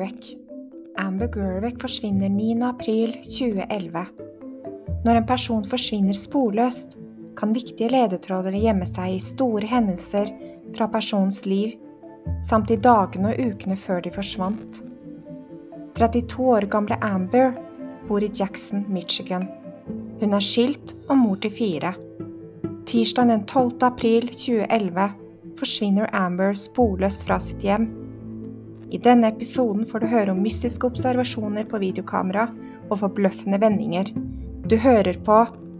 Gerwick. Amber Gerwick forsvinner 9. april 2011. Når en person forsvinner sporløst, kan viktige ledetråder gjemme seg i store hendelser fra personens liv, samt i dagene og ukene før de forsvant. 32 år gamle Amber bor i Jackson, Michigan. Hun er skilt og mor til fire. Tirsdag den 12. april 2011 forsvinner Amber sporløst fra sitt hjem. I denne episoden får du høre om mystiske observasjoner på videokamera og forbløffende vendinger. Du hører på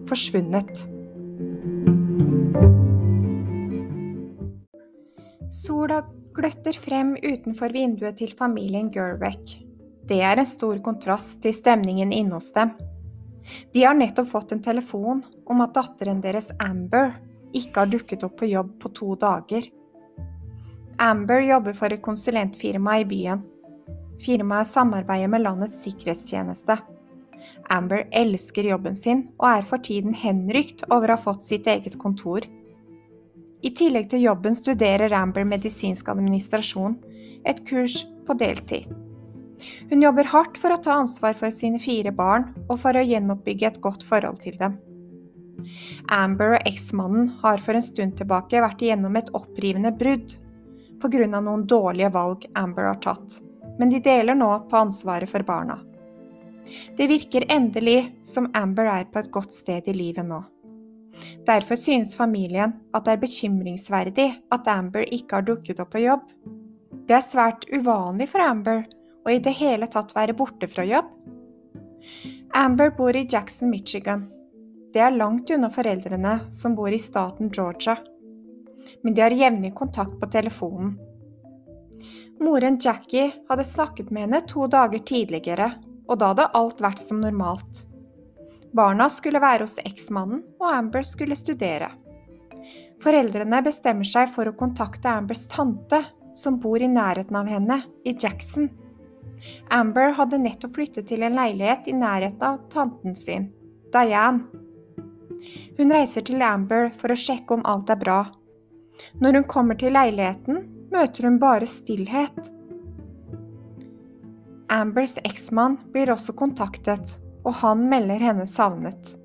Forsvunnet. Sola gløtter frem utenfor vinduet til familien Gerbeck. Det er en stor kontrast til stemningen inne hos dem. De har nettopp fått en telefon om at datteren deres Amber ikke har dukket opp på jobb på to dager. Amber jobber for et konsulentfirma i byen. Firmaet samarbeider med landets sikkerhetstjeneste. Amber elsker jobben sin og er for tiden henrykt over å ha fått sitt eget kontor. I tillegg til jobben studerer Amber medisinsk administrasjon, et kurs på deltid. Hun jobber hardt for å ta ansvar for sine fire barn og for å gjenoppbygge et godt forhold til dem. Amber og eksmannen har for en stund tilbake vært igjennom et opprivende brudd pga. noen dårlige valg Amber har tatt, men de deler nå på ansvaret for barna. Det virker endelig som Amber er på et godt sted i livet nå. Derfor synes familien at det er bekymringsverdig at Amber ikke har dukket opp på jobb. Det er svært uvanlig for Amber å i det hele tatt være borte fra jobb. Amber bor i Jackson, Michigan. Det er langt unna foreldrene som bor i staten Georgia, men de har jevnlig kontakt på telefonen. Moren Jackie hadde snakket med henne to dager tidligere, og da hadde alt vært som normalt. Barna skulle være hos eksmannen, og Amber skulle studere. Foreldrene bestemmer seg for å kontakte Ambers tante, som bor i nærheten av henne, i Jackson. Amber hadde nettopp flyttet til en leilighet i nærheten av tanten sin, Diane. Hun reiser til Amber for å sjekke om alt er bra. Når hun kommer til leiligheten, møter hun bare stillhet. Ambers eksmann blir også kontaktet, og han melder henne savnet.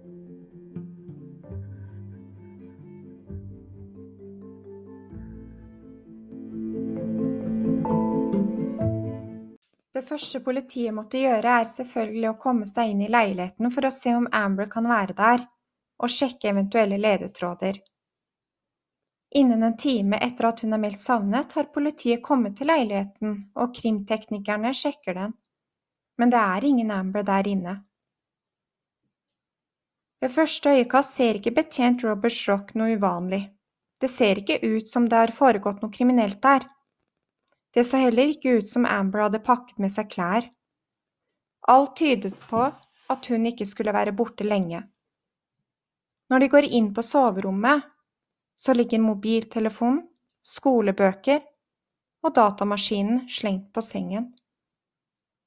Det første politiet måtte gjøre, er selvfølgelig å komme seg inn i leiligheten for å se om Amber kan være der, og sjekke eventuelle ledetråder. Innen en time etter at hun er meldt savnet, har politiet kommet til leiligheten, og krimteknikerne sjekker den. Men det er ingen Amber der inne. Ved første øyekast ser ikke betjent Robert Schrock noe uvanlig. Det ser ikke ut som det har foregått noe kriminelt der. Det så heller ikke ut som Amber hadde pakket med seg klær. Alt tydet på at hun ikke skulle være borte lenge. Når de går inn på soverommet, så ligger mobiltelefonen, skolebøker og datamaskinen slengt på sengen.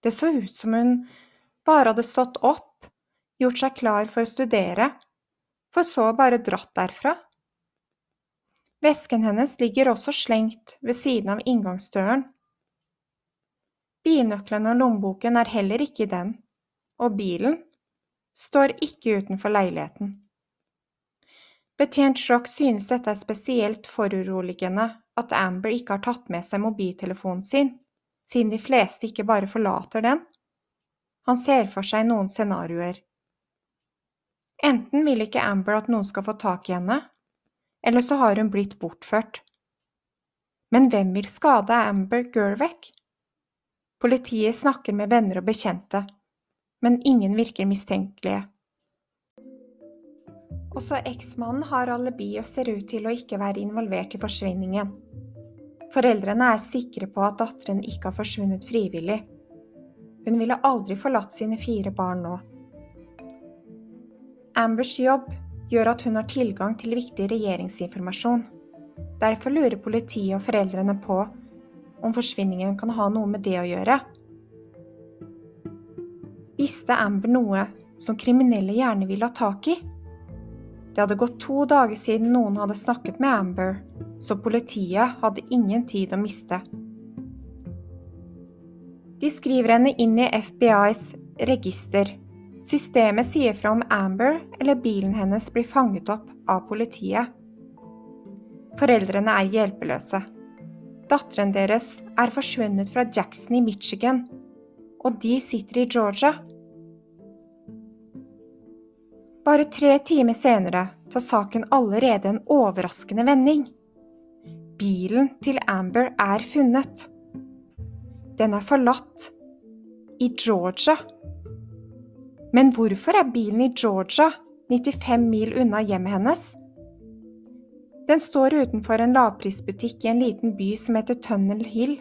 Det så ut som hun bare hadde stått opp gjort seg klar for å studere, for så bare dratt derfra. Vesken hennes ligger også slengt ved siden av inngangsdøren. Bilnøklene og lommeboken er heller ikke i den, og bilen står ikke utenfor leiligheten. Betjent synes dette er spesielt foruroligende at Amber ikke har tatt med seg mobiltelefonen sin, siden de fleste ikke bare forlater den. Han ser for seg noen scenarioer. Enten vil ikke Amber at noen skal få tak i henne, eller så har hun blitt bortført. Men hvem vil skade Amber Gervek? Politiet snakker med venner og bekjente, men ingen virker mistenkelige. Også eksmannen har alibi og ser ut til å ikke være involvert i forsvinningen. Foreldrene er sikre på at datteren ikke har forsvunnet frivillig. Hun ville aldri forlatt sine fire barn nå. Ambers jobb gjør at hun har tilgang til viktig regjeringsinformasjon. Derfor lurer politiet og foreldrene på om forsvinningen kan ha noe med det å gjøre. Visste Amber noe som kriminelle gjerne ville ha tak i? Det hadde gått to dager siden noen hadde snakket med Amber, så politiet hadde ingen tid å miste. De skriver henne inn i FBIs register. Systemet sier fra om Amber eller bilen hennes blir fanget opp av politiet. Foreldrene er hjelpeløse. Datteren deres er forsvunnet fra Jackson i Michigan, og de sitter i Georgia. Bare tre timer senere tar saken allerede en overraskende vending. Bilen til Amber er funnet. Den er forlatt i Georgia. Men hvorfor er bilen i Georgia, 95 mil unna hjemmet hennes? Den står utenfor en lavprisbutikk i en liten by som heter Tunnel Hill.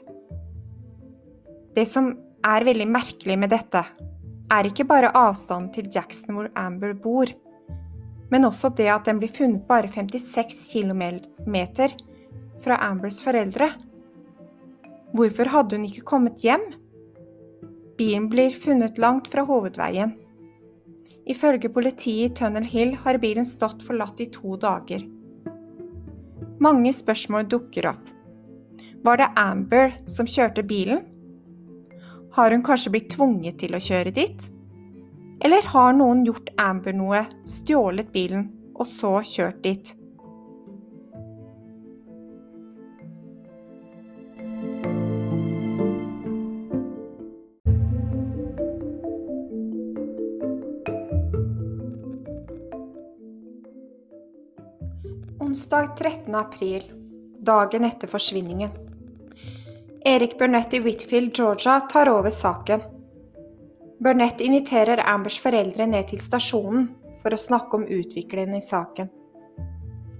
Det som er veldig merkelig med dette, er ikke bare avstanden til Jackson hvor Amber bor, men også det at den blir funnet bare 56 km fra Ambers foreldre. Hvorfor hadde hun ikke kommet hjem? Bilen blir funnet langt fra hovedveien. Ifølge politiet i Tunnel Hill har bilen stått forlatt i to dager. Mange spørsmål dukker opp. Var det Amber som kjørte bilen? Har hun kanskje blitt tvunget til å kjøre dit? Eller har noen gjort Amber noe, stjålet bilen og så kjørt dit? Onsdag 13. april, dagen etter forsvinningen. Erik Burnett i Whitfield, Georgia, tar over saken. Burnett inviterer Ambers foreldre ned til stasjonen for å snakke om utviklingen i saken.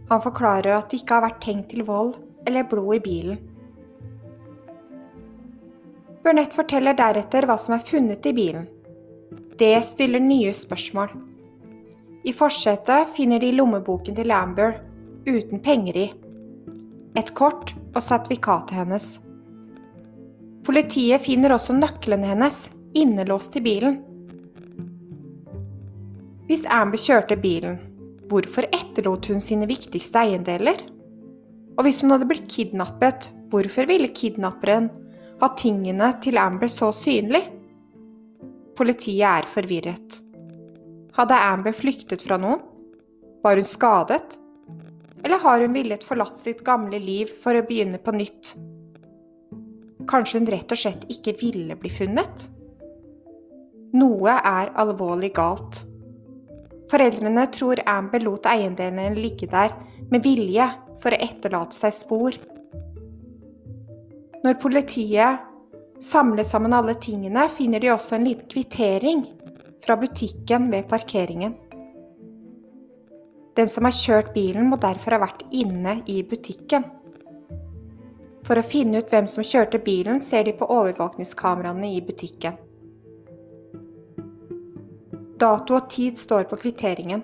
Han forklarer at det ikke har vært tegn til vold eller blod i bilen. Burnett forteller deretter hva som er funnet i bilen. Det stiller nye spørsmål. I forsetet finner de lommeboken til Amber uten penger i. Et kort og sertifikatet hennes. Politiet finner også nøklene hennes innelåst i bilen. Hvis Amber kjørte bilen, hvorfor etterlot hun sine viktigste eiendeler? Og hvis hun hadde blitt kidnappet, hvorfor ville kidnapperen ha tingene til Amber så synlig? Politiet er forvirret. Hadde Amber flyktet fra noen? Var hun skadet? Eller har hun villet forlatt sitt gamle liv for å begynne på nytt? Kanskje hun rett og slett ikke ville bli funnet? Noe er alvorlig galt. Foreldrene tror Amber lot eiendelene ligge der med vilje for å etterlate seg spor. Når politiet samler sammen alle tingene, finner de også en liten kvittering fra butikken ved parkeringen. Den som har kjørt bilen, må derfor ha vært inne i butikken. For å finne ut hvem som kjørte bilen, ser de på overvåkningskameraene i butikken. Dato og tid står på kvitteringen.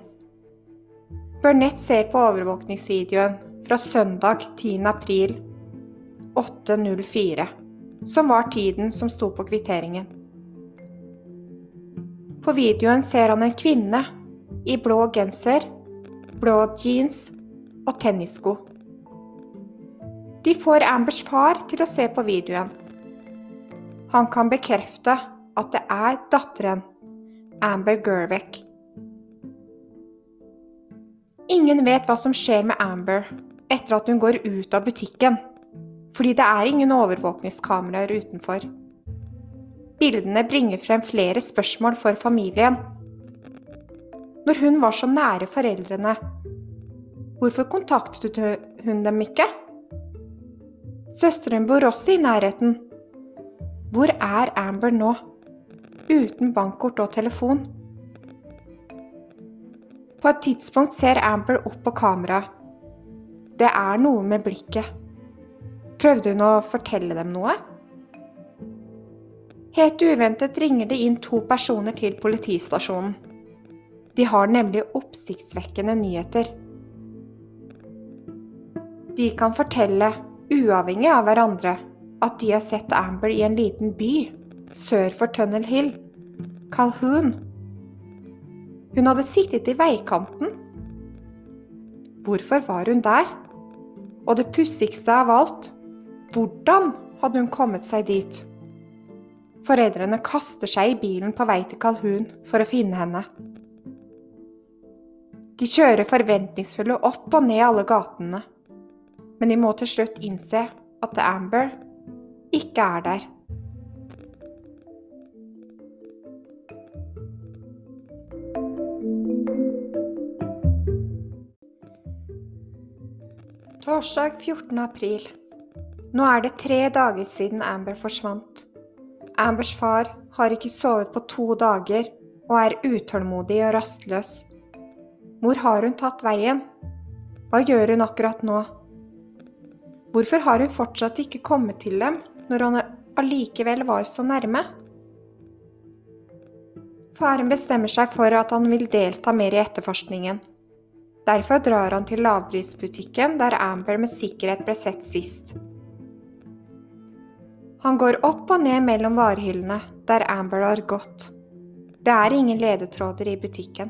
Burnett ser på overvåkningsvideoen fra søndag 10. april 8.04, som var tiden som sto på kvitteringen. På videoen ser han en kvinne i blå genser blå jeans og tennissko. De får Ambers far til å se på videoen. Han kan bekrefte at det er datteren, Amber Gervek. Ingen vet hva som skjer med Amber etter at hun går ut av butikken, fordi det er ingen overvåkningskameraer utenfor. Bildene bringer frem flere spørsmål for familien. Når hun var så nære foreldrene, hvorfor kontaktet hun dem ikke? Søsteren bor også i nærheten. Hvor er Amber nå? Uten bankkort og telefon. På et tidspunkt ser Amber opp på kamera. Det er noe med blikket. Prøvde hun å fortelle dem noe? Helt uventet ringer det inn to personer til politistasjonen. De har nemlig oppsiktsvekkende nyheter. De kan fortelle, uavhengig av hverandre, at de har sett Amber i en liten by sør for Tunnel Hill, Calhoun. Hun hadde sittet i veikanten. Hvorfor var hun der? Og det pussigste av alt, hvordan hadde hun kommet seg dit? Foreldrene kaster seg i bilen på vei til Calhoun for å finne henne. De kjører forventningsfulle opp og ned alle gatene, men de må til slutt innse at Amber ikke er der. Torsdag 14. april. Nå er det tre dager siden Amber forsvant. Ambers far har ikke sovet på to dager og er utålmodig og rastløs. Hvor har hun tatt veien? Hva gjør hun akkurat nå? Hvorfor har hun fortsatt ikke kommet til dem når han allikevel var så nærme? Faren bestemmer seg for at han vil delta mer i etterforskningen. Derfor drar han til lavprisbutikken der Amber med sikkerhet ble sett sist. Han går opp og ned mellom varehyllene der Amber har gått. Det er ingen ledetråder i butikken.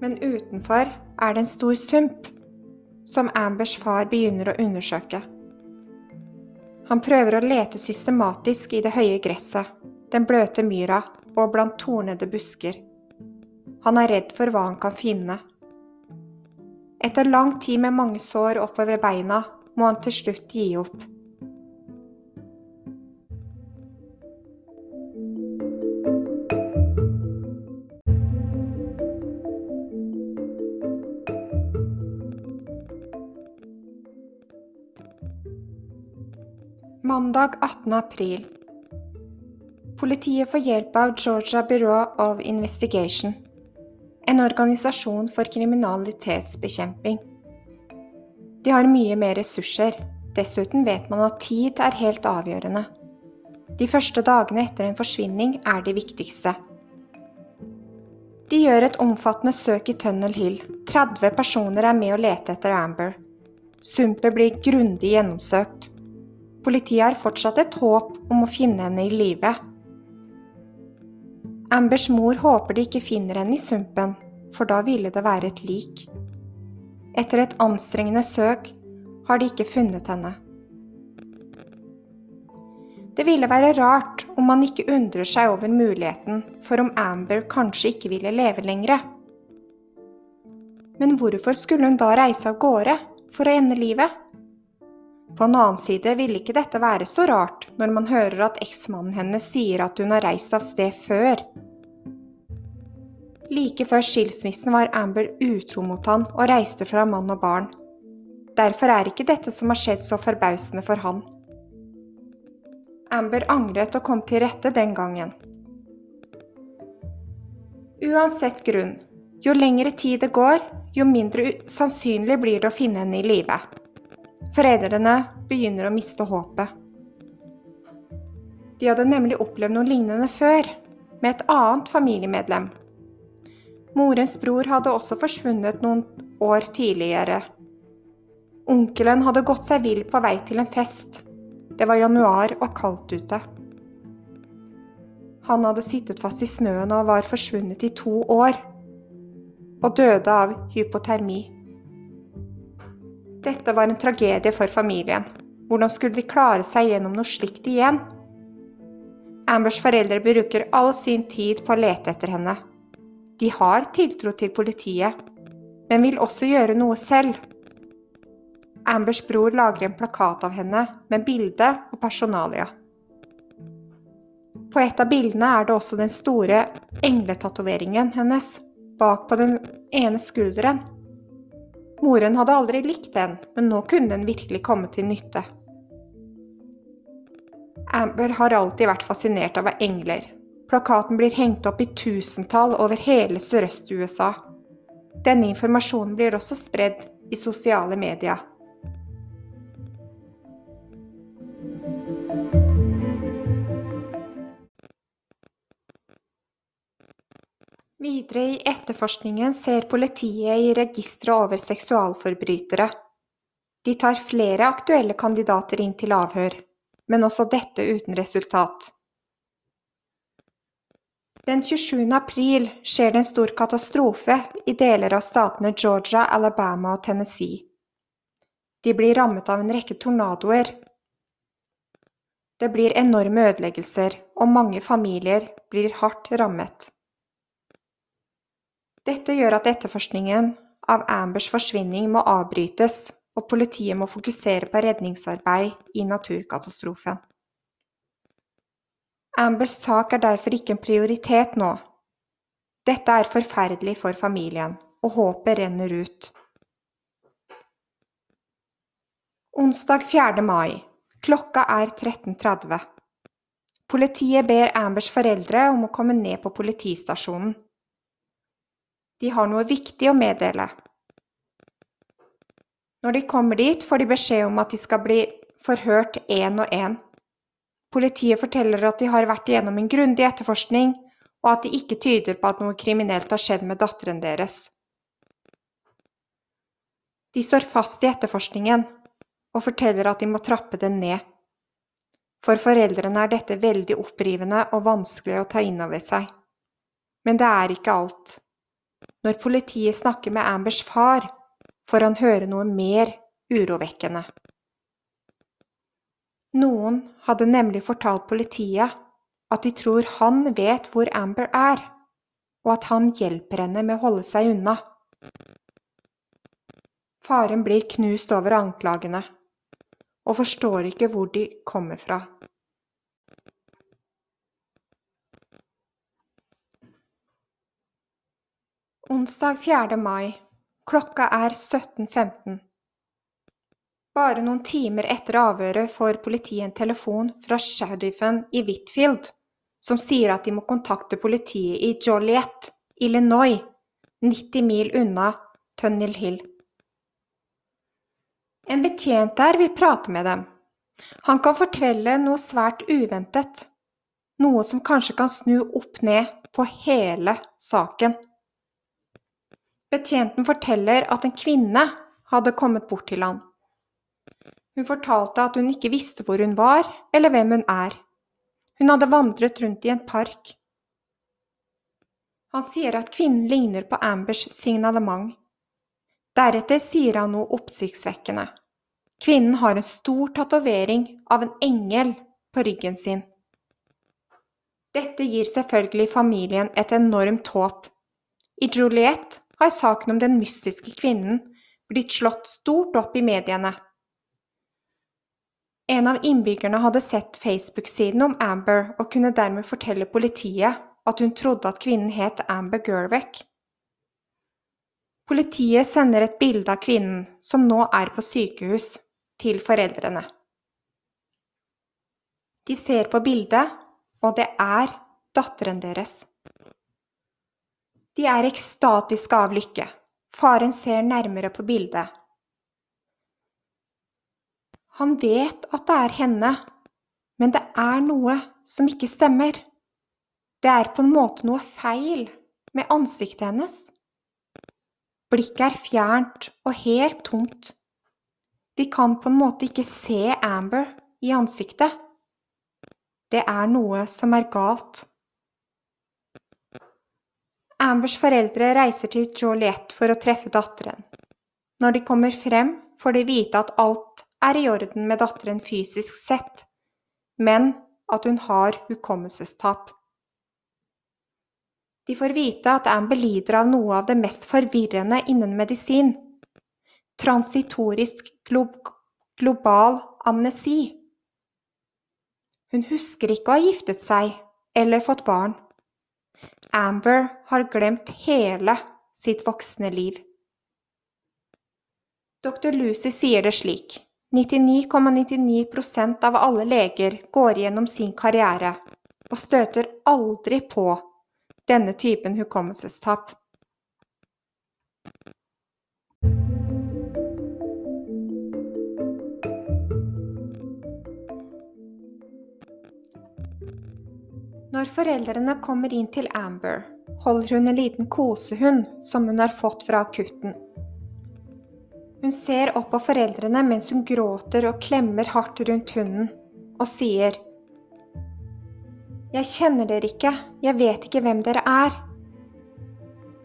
Men utenfor er det en stor sump, som Ambers far begynner å undersøke. Han prøver å lete systematisk i det høye gresset, den bløte myra og blant tornede busker. Han er redd for hva han kan finne. Etter lang tid med mange sår oppover beina må han til slutt gi opp. Mandag 18. april. Politiet får hjelp av Georgia Bureau of Investigation en organisasjon for kriminalitetsbekjemping. De har mye mer ressurser, dessuten vet man at tid er helt avgjørende. De første dagene etter en forsvinning er de viktigste. De gjør et omfattende søk i Tunnel Hill. 30 personer er med å lete etter Amber. Sumpet blir grundig gjennomsøkt. Politiet har fortsatt et håp om å finne henne i live. Ambers mor håper de ikke finner henne i sumpen, for da ville det være et lik. Etter et anstrengende søk har de ikke funnet henne. Det ville være rart om man ikke undrer seg over muligheten for om Amber kanskje ikke ville leve lenger. Men hvorfor skulle hun da reise av gårde for å ende livet? På en annen side ville ikke dette være så rart når man hører at eksmannen hennes sier at hun har reist av sted før. Like før skilsmissen var Amber utro mot han og reiste fra mann og barn. Derfor er ikke dette som har skjedd så forbausende for han. Amber angret og kom til rette den gangen. Uansett grunn, jo lengre tid det går, jo mindre sannsynlig blir det å finne henne i live. Foreldrene begynner å miste håpet. De hadde nemlig opplevd noe lignende før, med et annet familiemedlem. Morens bror hadde også forsvunnet noen år tidligere. Onkelen hadde gått seg vill på vei til en fest. Det var januar og kaldt ute. Han hadde sittet fast i snøen og var forsvunnet i to år, og døde av hypotermi. Dette var en tragedie for familien. Hvordan skulle de klare seg gjennom noe slikt igjen? Ambers foreldre bruker all sin tid på å lete etter henne. De har tiltro til politiet, men vil også gjøre noe selv. Ambers bror lager en plakat av henne med bilde og personalia. På et av bildene er det også den store engletatoveringen hennes bak på den ene skulderen. Moren hadde aldri likt den, men nå kunne den virkelig komme til nytte. Amber har alltid vært fascinert av engler. Plakaten blir hengt opp i tusentall over hele Sørøst-USA. Denne informasjonen blir også spredd i sosiale medier. Videre i etterforskningen ser politiet i registeret over seksualforbrytere. De tar flere aktuelle kandidater inn til avhør, men også dette uten resultat. Den 27. april skjer det en stor katastrofe i deler av statene Georgia, Alabama og Tennessee. De blir rammet av en rekke tornadoer. Det blir enorme ødeleggelser, og mange familier blir hardt rammet. Dette gjør at etterforskningen av Ambers forsvinning må avbrytes, og politiet må fokusere på redningsarbeid i naturkatastrofen. Ambers sak er derfor ikke en prioritet nå. Dette er forferdelig for familien, og håpet renner ut. Onsdag 4. mai. Klokka er 13.30. Politiet ber Ambers foreldre om å komme ned på politistasjonen. De har noe viktig å meddele. Når de kommer dit, får de beskjed om at de skal bli forhørt én og én. Politiet forteller at de har vært igjennom en grundig etterforskning, og at det ikke tyder på at noe kriminelt har skjedd med datteren deres. De står fast i etterforskningen og forteller at de må trappe den ned. For foreldrene er dette veldig opprivende og vanskelig å ta inn over seg. Men det er ikke alt. Når politiet snakker med Ambers far, får han høre noe mer urovekkende. Noen hadde nemlig fortalt politiet at de tror han vet hvor Amber er, og at han hjelper henne med å holde seg unna. Faren blir knust over anklagene og forstår ikke hvor de kommer fra. Onsdag 4. mai. Klokka er 17.15. Bare noen timer etter avhøret får politiet en telefon fra sheriffen i Whitfield, som sier at de må kontakte politiet i Joliet, Illinois, 90 mil unna Tunnel Hill. En betjent der vil prate med dem. Han kan fortelle noe svært uventet, noe som kanskje kan snu opp ned på hele saken. Betjenten forteller at en kvinne hadde kommet bort til ham. Hun fortalte at hun ikke visste hvor hun var, eller hvem hun er. Hun hadde vandret rundt i en park. Han sier at kvinnen ligner på Ambers signalement. Deretter sier han noe oppsiktsvekkende. Kvinnen har en stor tatovering av en engel på ryggen sin. Dette gir selvfølgelig familien et enormt håp. I Juliet har saken om den mystiske kvinnen blitt slått stort opp i mediene. En av innbyggerne hadde sett Facebook-siden om Amber og kunne dermed fortelle politiet at hun trodde at kvinnen het Amber Gerwick. Politiet sender et bilde av kvinnen, som nå er på sykehus, til foreldrene. De ser på bildet, og det er datteren deres. De er ekstatiske av lykke. Faren ser nærmere på bildet. Han vet at det er henne, men det er noe som ikke stemmer. Det er på en måte noe feil med ansiktet hennes. Blikket er fjernt og helt tomt. De kan på en måte ikke se Amber i ansiktet. Det er noe som er galt. Ambers foreldre reiser til Joliet for å treffe datteren. Når de kommer frem, får de vite at alt er i orden med datteren fysisk sett, men at hun har hukommelsestap. De får vite at Amber lider av noe av det mest forvirrende innen medisin transitorisk global amnesi. Hun husker ikke å ha giftet seg eller fått barn. Amber har glemt hele sitt voksne liv. Dr. Lucy sier det slik. 99,99 ,99 av alle leger går gjennom sin karriere og støter aldri på denne typen hukommelsestap. Når foreldrene kommer inn til Amber, holder hun en liten kosehund som hun har fått fra akutten. Hun ser opp på foreldrene mens hun gråter og klemmer hardt rundt hunden, og sier Jeg kjenner dere ikke, jeg vet ikke hvem dere er.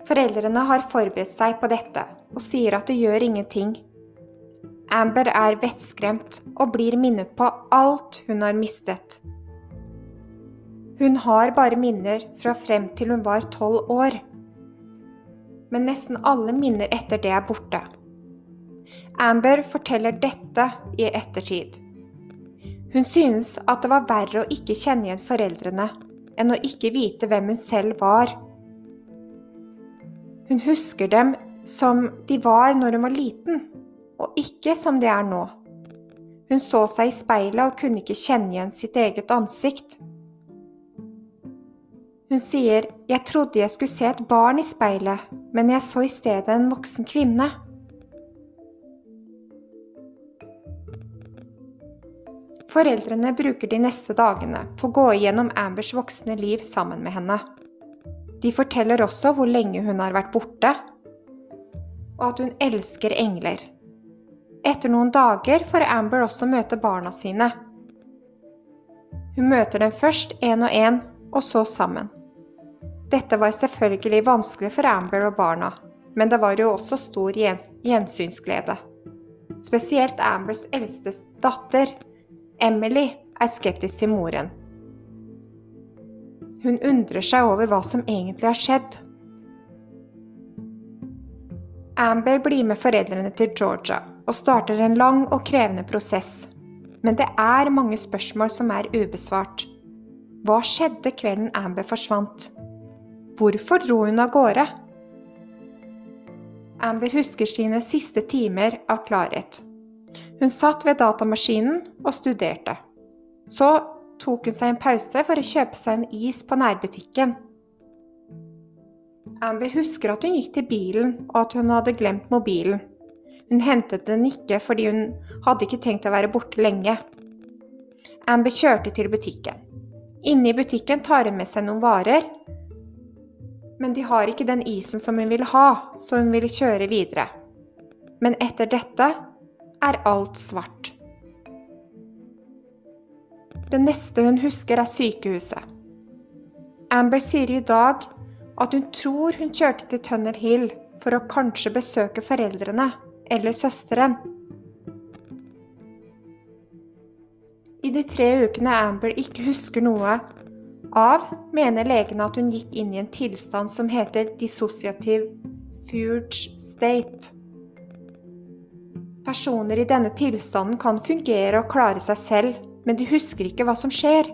Foreldrene har forberedt seg på dette og sier at det gjør ingenting. Amber er vettskremt og blir minnet på alt hun har mistet. Hun har bare minner fra frem til hun var tolv år. Men nesten alle minner etter det er borte. Amber forteller dette i ettertid. Hun synes at det var verre å ikke kjenne igjen foreldrene enn å ikke vite hvem hun selv var. Hun husker dem som de var når hun var liten, og ikke som de er nå. Hun så seg i speilet og kunne ikke kjenne igjen sitt eget ansikt. Hun sier, 'Jeg trodde jeg skulle se et barn i speilet, men jeg så i stedet en voksen kvinne'. Foreldrene bruker de neste dagene på å gå igjennom Ambers voksne liv sammen med henne. De forteller også hvor lenge hun har vært borte, og at hun elsker engler. Etter noen dager får Amber også møte barna sine. Hun møter dem først én og én, og så sammen. Dette var selvfølgelig vanskelig for Amber og barna, men det var jo også stor gjensynsglede. Spesielt Ambers eldste datter, Emily, er skeptisk til moren. Hun undrer seg over hva som egentlig har skjedd. Amber blir med foreldrene til Georgia og starter en lang og krevende prosess. Men det er mange spørsmål som er ubesvart. Hva skjedde kvelden Amber forsvant? Hvorfor dro hun av gårde? Amber husker sine siste timer av klarhet. Hun satt ved datamaskinen og studerte. Så tok hun seg en pause for å kjøpe seg en is på nærbutikken. Amber husker at hun gikk til bilen, og at hun hadde glemt mobilen. Hun hentet den ikke fordi hun hadde ikke tenkt å være borte lenge. Amber kjørte til butikken. Inne i butikken tar hun med seg noen varer, men de har ikke den isen som hun ville ha, så hun ville kjøre videre. Men etter dette er alt svart. Det neste hun husker, er sykehuset. Amber sier i dag at hun tror hun kjørte til Tunnel Hill for å kanskje besøke foreldrene eller søsteren. I de tre ukene Amber ikke husker noe av, mener legene at hun gikk inn i en tilstand som heter dissosiativ fuge state. Personer i denne tilstanden kan fungere og klare seg selv, men de husker ikke hva som skjer.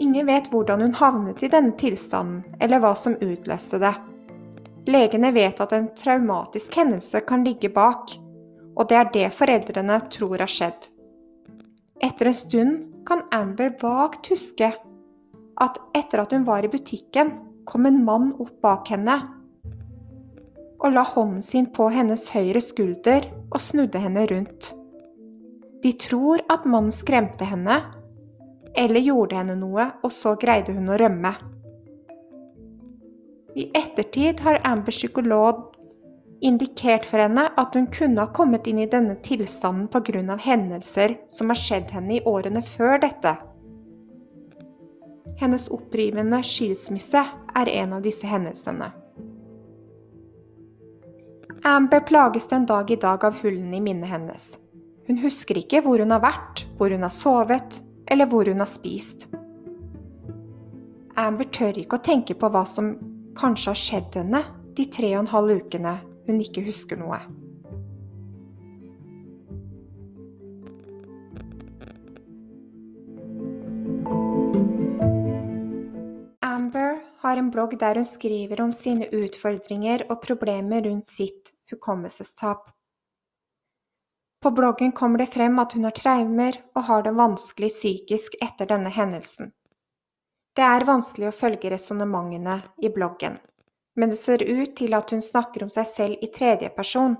Ingen vet hvordan hun havnet i denne tilstanden, eller hva som utløste det. Legene vet at en traumatisk hendelse kan ligge bak, og det er det foreldrene tror har skjedd. Etter en stund kan Amber vagt huske at etter at hun var i butikken, kom en mann opp bak henne og la hånden sin på hennes høyre skulder og snudde henne rundt. De tror at mannen skremte henne eller gjorde henne noe, og så greide hun å rømme. I ettertid har Ambers psykolog indikert for henne at hun kunne ha kommet inn i denne tilstanden pga. hendelser som har skjedd henne i årene før dette. Hennes opprivende skilsmisse er en av disse hendelsene. Amber plages den dag i dag av hullene i minnet hennes. Hun husker ikke hvor hun har vært, hvor hun har sovet, eller hvor hun har spist. Amber tør ikke å tenke på hva som kanskje har skjedd henne de tre og en halv ukene hun ikke husker noe. Amber har en blogg der hun skriver om sine utfordringer og problemer rundt sitt hukommelsestap. På bloggen kommer det frem at hun har traumer og har det vanskelig psykisk etter denne hendelsen. Det er vanskelig å følge resonnementene i bloggen, men det ser ut til at hun snakker om seg selv i tredje person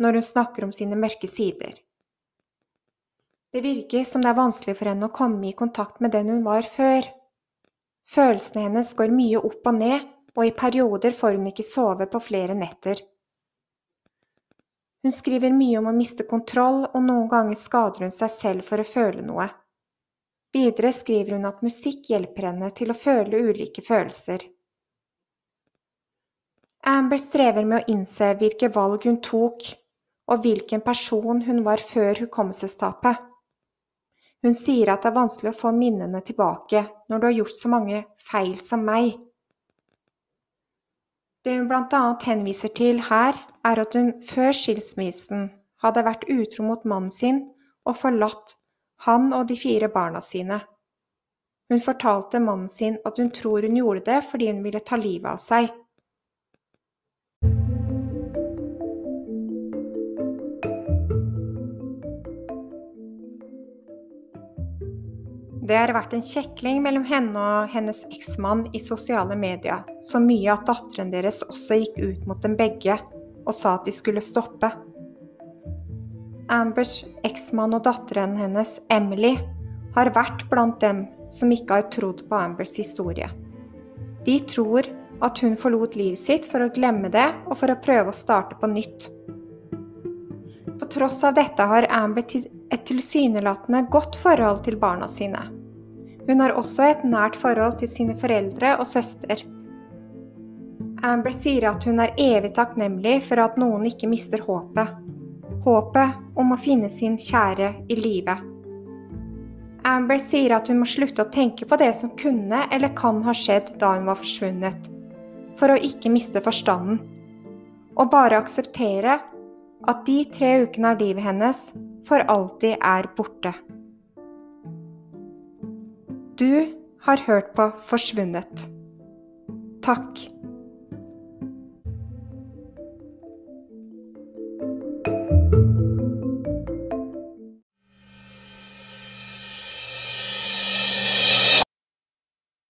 når hun snakker om sine mørke sider. Det virker som det er vanskelig for henne å komme i kontakt med den hun var før. Følelsene hennes går mye opp og ned, og i perioder får hun ikke sove på flere netter. Hun skriver mye om å miste kontroll, og noen ganger skader hun seg selv for å føle noe. Videre skriver hun at musikk hjelper henne til å føle ulike følelser. Amber strever med å innse hvilke valg hun tok, og hvilken person hun var før hukommelsestapet. Hun sier at det er vanskelig å få minnene tilbake når du har gjort så mange feil som meg. Det hun bl.a. henviser til her, er at hun før skilsmissen hadde vært utro mot mannen sin og forlatt han og de fire barna sine. Hun fortalte mannen sin at hun tror hun gjorde det fordi hun ville ta livet av seg. Det har vært en kjekling mellom henne og hennes eksmann i sosiale medier, så mye at datteren deres også gikk ut mot dem begge og sa at de skulle stoppe. Ambers eksmann og datteren hennes, Emily, har vært blant dem som ikke har trodd på Ambers historie. De tror at hun forlot livet sitt for å glemme det og for å prøve å starte på nytt. På tross av dette har Amber et tilsynelatende godt forhold til barna sine. Hun har også et nært forhold til sine foreldre og søster. Amber sier at hun er evig takknemlig for at noen ikke mister håpet. Håpet om å finne sin kjære i live. Amber sier at hun må slutte å tenke på det som kunne eller kan ha skjedd da hun var forsvunnet, for å ikke miste forstanden. Og bare akseptere at de tre ukene av livet hennes for alltid er borte. Du har hørt på Forsvunnet. Takk.